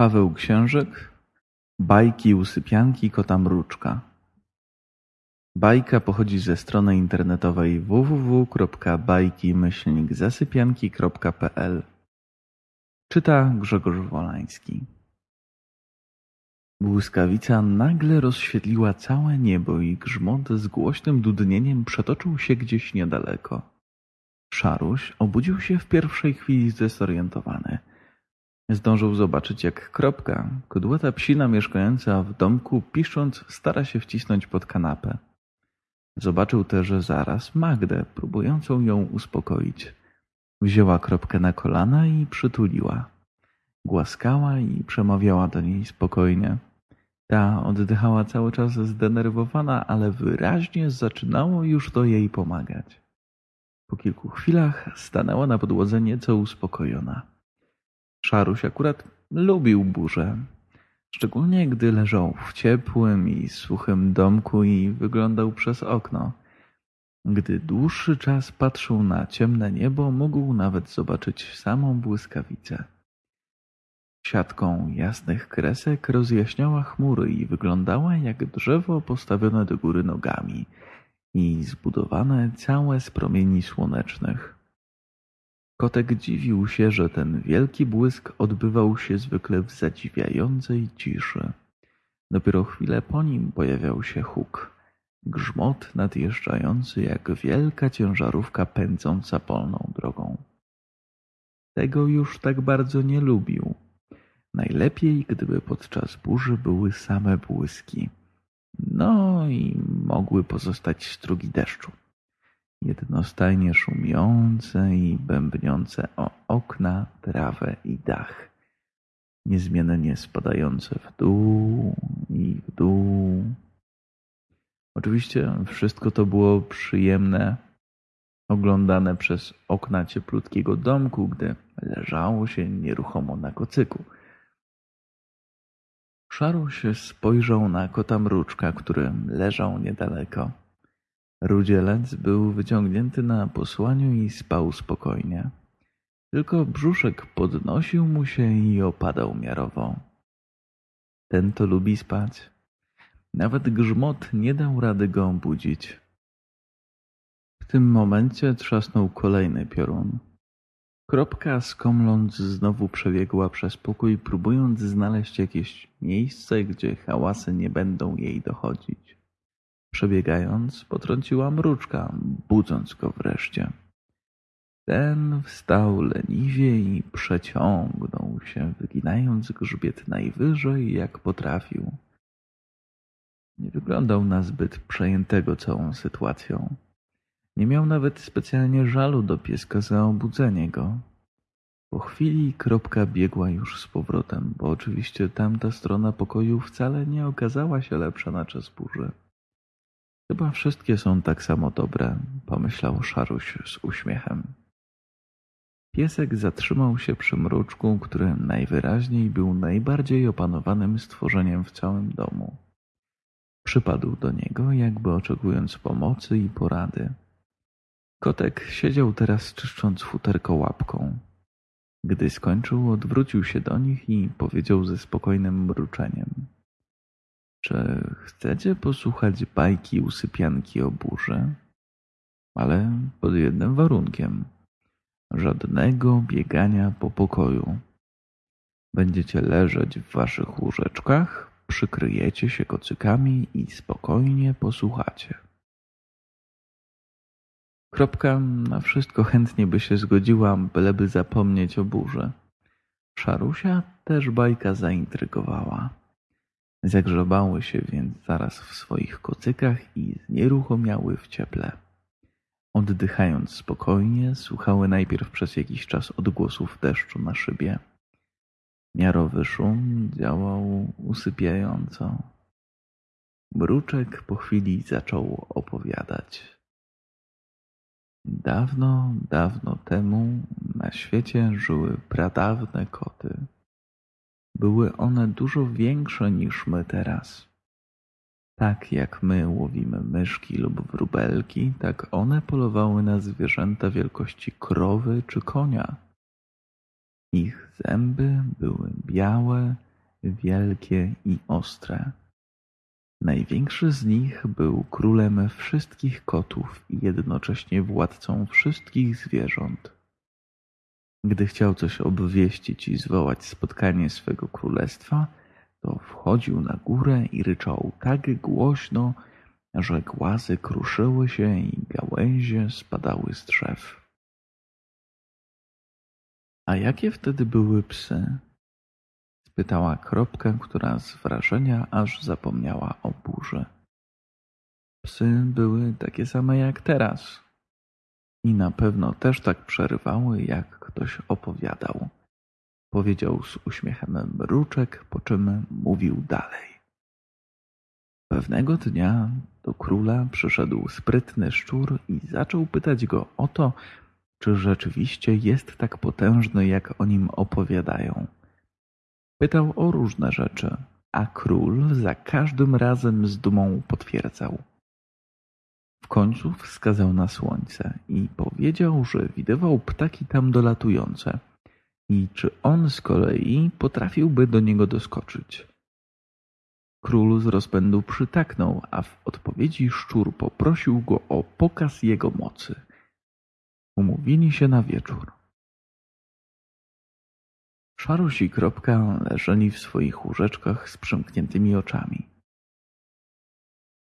Paweł Księżyk Bajki usypianki kota Mruczka. Bajka pochodzi ze strony internetowej www.bajki-zasypianki.pl Czyta Grzegorz Wolański. Błyskawica nagle rozświetliła całe niebo i grzmot z głośnym dudnieniem przetoczył się gdzieś niedaleko. Szaruś obudził się w pierwszej chwili zdezorientowany – Zdążył zobaczyć, jak Kropka, kudłata psina mieszkająca w domku, pisząc, stara się wcisnąć pod kanapę. Zobaczył też zaraz Magdę, próbującą ją uspokoić. Wzięła Kropkę na kolana i przytuliła. Głaskała i przemawiała do niej spokojnie. Ta oddychała cały czas zdenerwowana, ale wyraźnie zaczynało już to jej pomagać. Po kilku chwilach stanęła na podłodze nieco uspokojona. Szaruś akurat lubił burzę. Szczególnie gdy leżał w ciepłym i suchym domku i wyglądał przez okno. Gdy dłuższy czas patrzył na ciemne niebo, mógł nawet zobaczyć samą błyskawicę. Siatką jasnych kresek rozjaśniała chmury i wyglądała jak drzewo postawione do góry nogami i zbudowane całe z promieni słonecznych. Kotek dziwił się, że ten wielki błysk odbywał się zwykle w zadziwiającej ciszy. Dopiero chwilę po nim pojawiał się huk, grzmot nadjeżdżający jak wielka ciężarówka pędząca polną drogą. Tego już tak bardzo nie lubił. Najlepiej, gdyby podczas burzy były same błyski. No i mogły pozostać strugi deszczu jednostajnie szumiące i bębniące o okna, trawę i dach, niezmiennie spadające w dół i w dół. Oczywiście wszystko to było przyjemne, oglądane przez okna cieplutkiego domku, gdy leżało się nieruchomo na kocyku. Szaruś spojrzał na kota mruczka, który leżał niedaleko. Rudzielec był wyciągnięty na posłaniu i spał spokojnie. Tylko brzuszek podnosił mu się i opadał miarowo. Ten to lubi spać. Nawet grzmot nie dał rady go obudzić. W tym momencie trzasnął kolejny piorun. Kropka skomląc znowu przebiegła przez pokój, próbując znaleźć jakieś miejsce, gdzie hałasy nie będą jej dochodzić. Przebiegając, potrąciła mruczka, budząc go wreszcie. Ten wstał leniwie i przeciągnął się, wyginając grzbiet najwyżej, jak potrafił. Nie wyglądał na zbyt przejętego całą sytuacją. Nie miał nawet specjalnie żalu do pieska za obudzenie go. Po chwili kropka biegła już z powrotem, bo oczywiście tamta strona pokoju wcale nie okazała się lepsza na czas burzy. Chyba wszystkie są tak samo dobre, pomyślał Szaruś z uśmiechem. Piesek zatrzymał się przy mruczku, który najwyraźniej był najbardziej opanowanym stworzeniem w całym domu. Przypadł do niego, jakby oczekując pomocy i porady. Kotek siedział teraz czyszcząc futerko łapką. Gdy skończył, odwrócił się do nich i powiedział ze spokojnym mruczeniem. Czy chcecie posłuchać bajki usypianki o burzy? Ale pod jednym warunkiem. Żadnego biegania po pokoju. Będziecie leżeć w waszych łóżeczkach, przykryjecie się kocykami i spokojnie posłuchacie. Kropka na wszystko chętnie by się zgodziła, byleby zapomnieć o burzy. Szarusia też bajka zaintrygowała. Zagrzebały się więc zaraz w swoich kocykach i znieruchomiały w cieple. Oddychając spokojnie, słuchały najpierw przez jakiś czas odgłosów deszczu na szybie. Miarowy szum działał usypiająco. Mruczek po chwili zaczął opowiadać. Dawno, dawno temu na świecie żyły pradawne koty. Były one dużo większe niż my teraz. Tak jak my łowimy myszki lub wróbelki, tak one polowały na zwierzęta wielkości krowy czy konia. Ich zęby były białe, wielkie i ostre. Największy z nich był królem wszystkich kotów i jednocześnie władcą wszystkich zwierząt. Gdy chciał coś obwieścić i zwołać spotkanie swego królestwa, to wchodził na górę i ryczał tak głośno, że głazy kruszyły się i gałęzie spadały z drzew. A jakie wtedy były psy? spytała Kropkę, która z wrażenia aż zapomniała o burzy. Psy były takie same jak teraz i na pewno też tak przerywały, jak ktoś opowiadał. Powiedział z uśmiechem mruczek, po czym mówił dalej. Pewnego dnia do króla przyszedł sprytny szczur i zaczął pytać go o to, czy rzeczywiście jest tak potężny, jak o nim opowiadają. Pytał o różne rzeczy, a król za każdym razem z dumą potwierdzał. Końcu wskazał na słońce i powiedział, że widywał ptaki tam dolatujące i czy on z kolei potrafiłby do niego doskoczyć. Król z rozpędu przytaknął, a w odpowiedzi szczur poprosił go o pokaz jego mocy. Umówili się na wieczór. Szaruś i Kropka leżeli w swoich łóżeczkach z przymkniętymi oczami.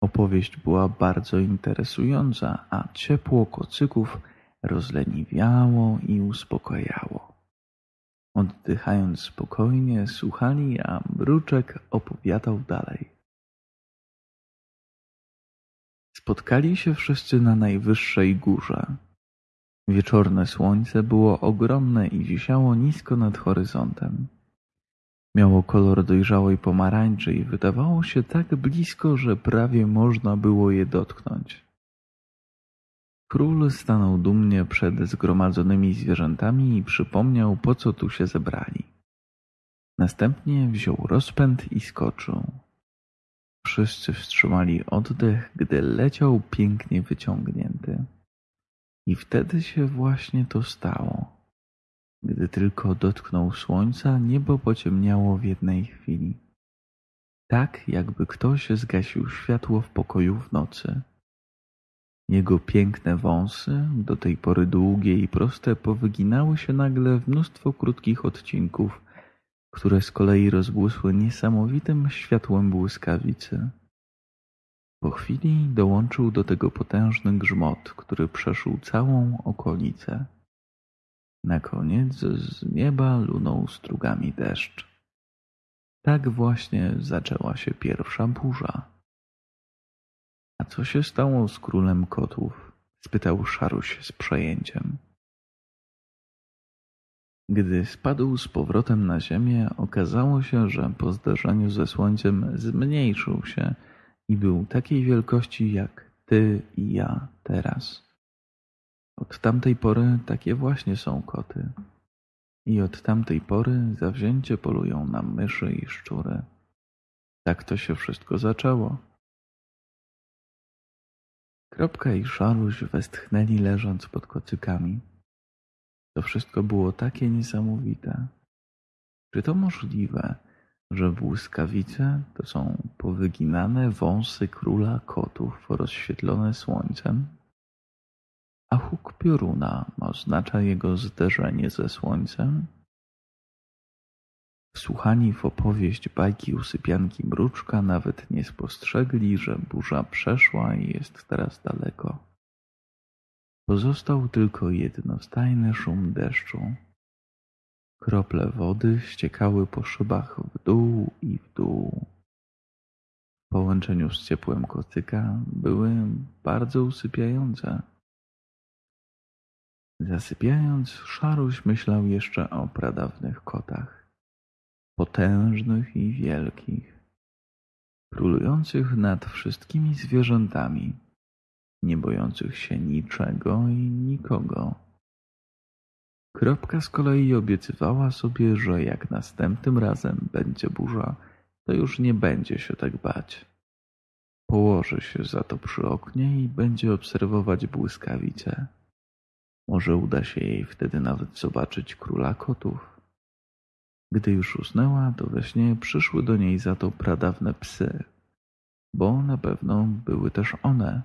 Opowieść była bardzo interesująca, a ciepło kocyków rozleniwiało i uspokajało. Oddychając spokojnie, słuchali, a mruczek opowiadał dalej. Spotkali się wszyscy na najwyższej górze. Wieczorne słońce było ogromne i wisiało nisko nad horyzontem. Miało kolor dojrzałej pomarańczy i wydawało się tak blisko, że prawie można było je dotknąć. Król stanął dumnie przed zgromadzonymi zwierzętami i przypomniał, po co tu się zebrali. Następnie wziął rozpęd i skoczył. Wszyscy wstrzymali oddech, gdy leciał pięknie wyciągnięty. I wtedy się właśnie to stało. Gdy tylko dotknął słońca, niebo pociemniało w jednej chwili. Tak, jakby ktoś zgasił światło w pokoju w nocy. Jego piękne wąsy, do tej pory długie i proste, powyginały się nagle w mnóstwo krótkich odcinków, które z kolei rozbłysły niesamowitym światłem błyskawicy. Po chwili dołączył do tego potężny grzmot, który przeszył całą okolicę. Na koniec z nieba lunął strugami deszcz. Tak właśnie zaczęła się pierwsza burza. A co się stało z królem kotów? spytał Szaruś z przejęciem. Gdy spadł z powrotem na ziemię, okazało się, że po zderzeniu ze słońcem zmniejszył się i był takiej wielkości jak ty i ja teraz. Od tamtej pory takie właśnie są koty. I od tamtej pory zawzięcie polują na myszy i szczury. Tak to się wszystko zaczęło. Kropka i Szaruś westchnęli leżąc pod kocykami. To wszystko było takie niesamowite. Czy to możliwe, że błyskawice to są powyginane wąsy króla kotów rozświetlone słońcem? A huk pioruna oznacza jego zderzenie ze słońcem? Wsłuchani w opowieść bajki usypianki mruczka nawet nie spostrzegli, że burza przeszła i jest teraz daleko. Pozostał tylko jednostajny szum deszczu. Krople wody ściekały po szybach w dół i w dół. W połączeniu z ciepłem kocyka były bardzo usypiające. Zasypiając, Szaruś myślał jeszcze o pradawnych kotach, potężnych i wielkich, królujących nad wszystkimi zwierzętami, nie bojących się niczego i nikogo. Kropka z kolei obiecywała sobie, że jak następnym razem będzie burza, to już nie będzie się tak bać. Położy się za to przy oknie i będzie obserwować błyskawice. Może uda się jej wtedy nawet zobaczyć króla kotów. Gdy już usnęła, to we śnie przyszły do niej za to pradawne psy, bo na pewno były też one,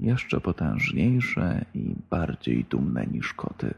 jeszcze potężniejsze i bardziej dumne niż koty.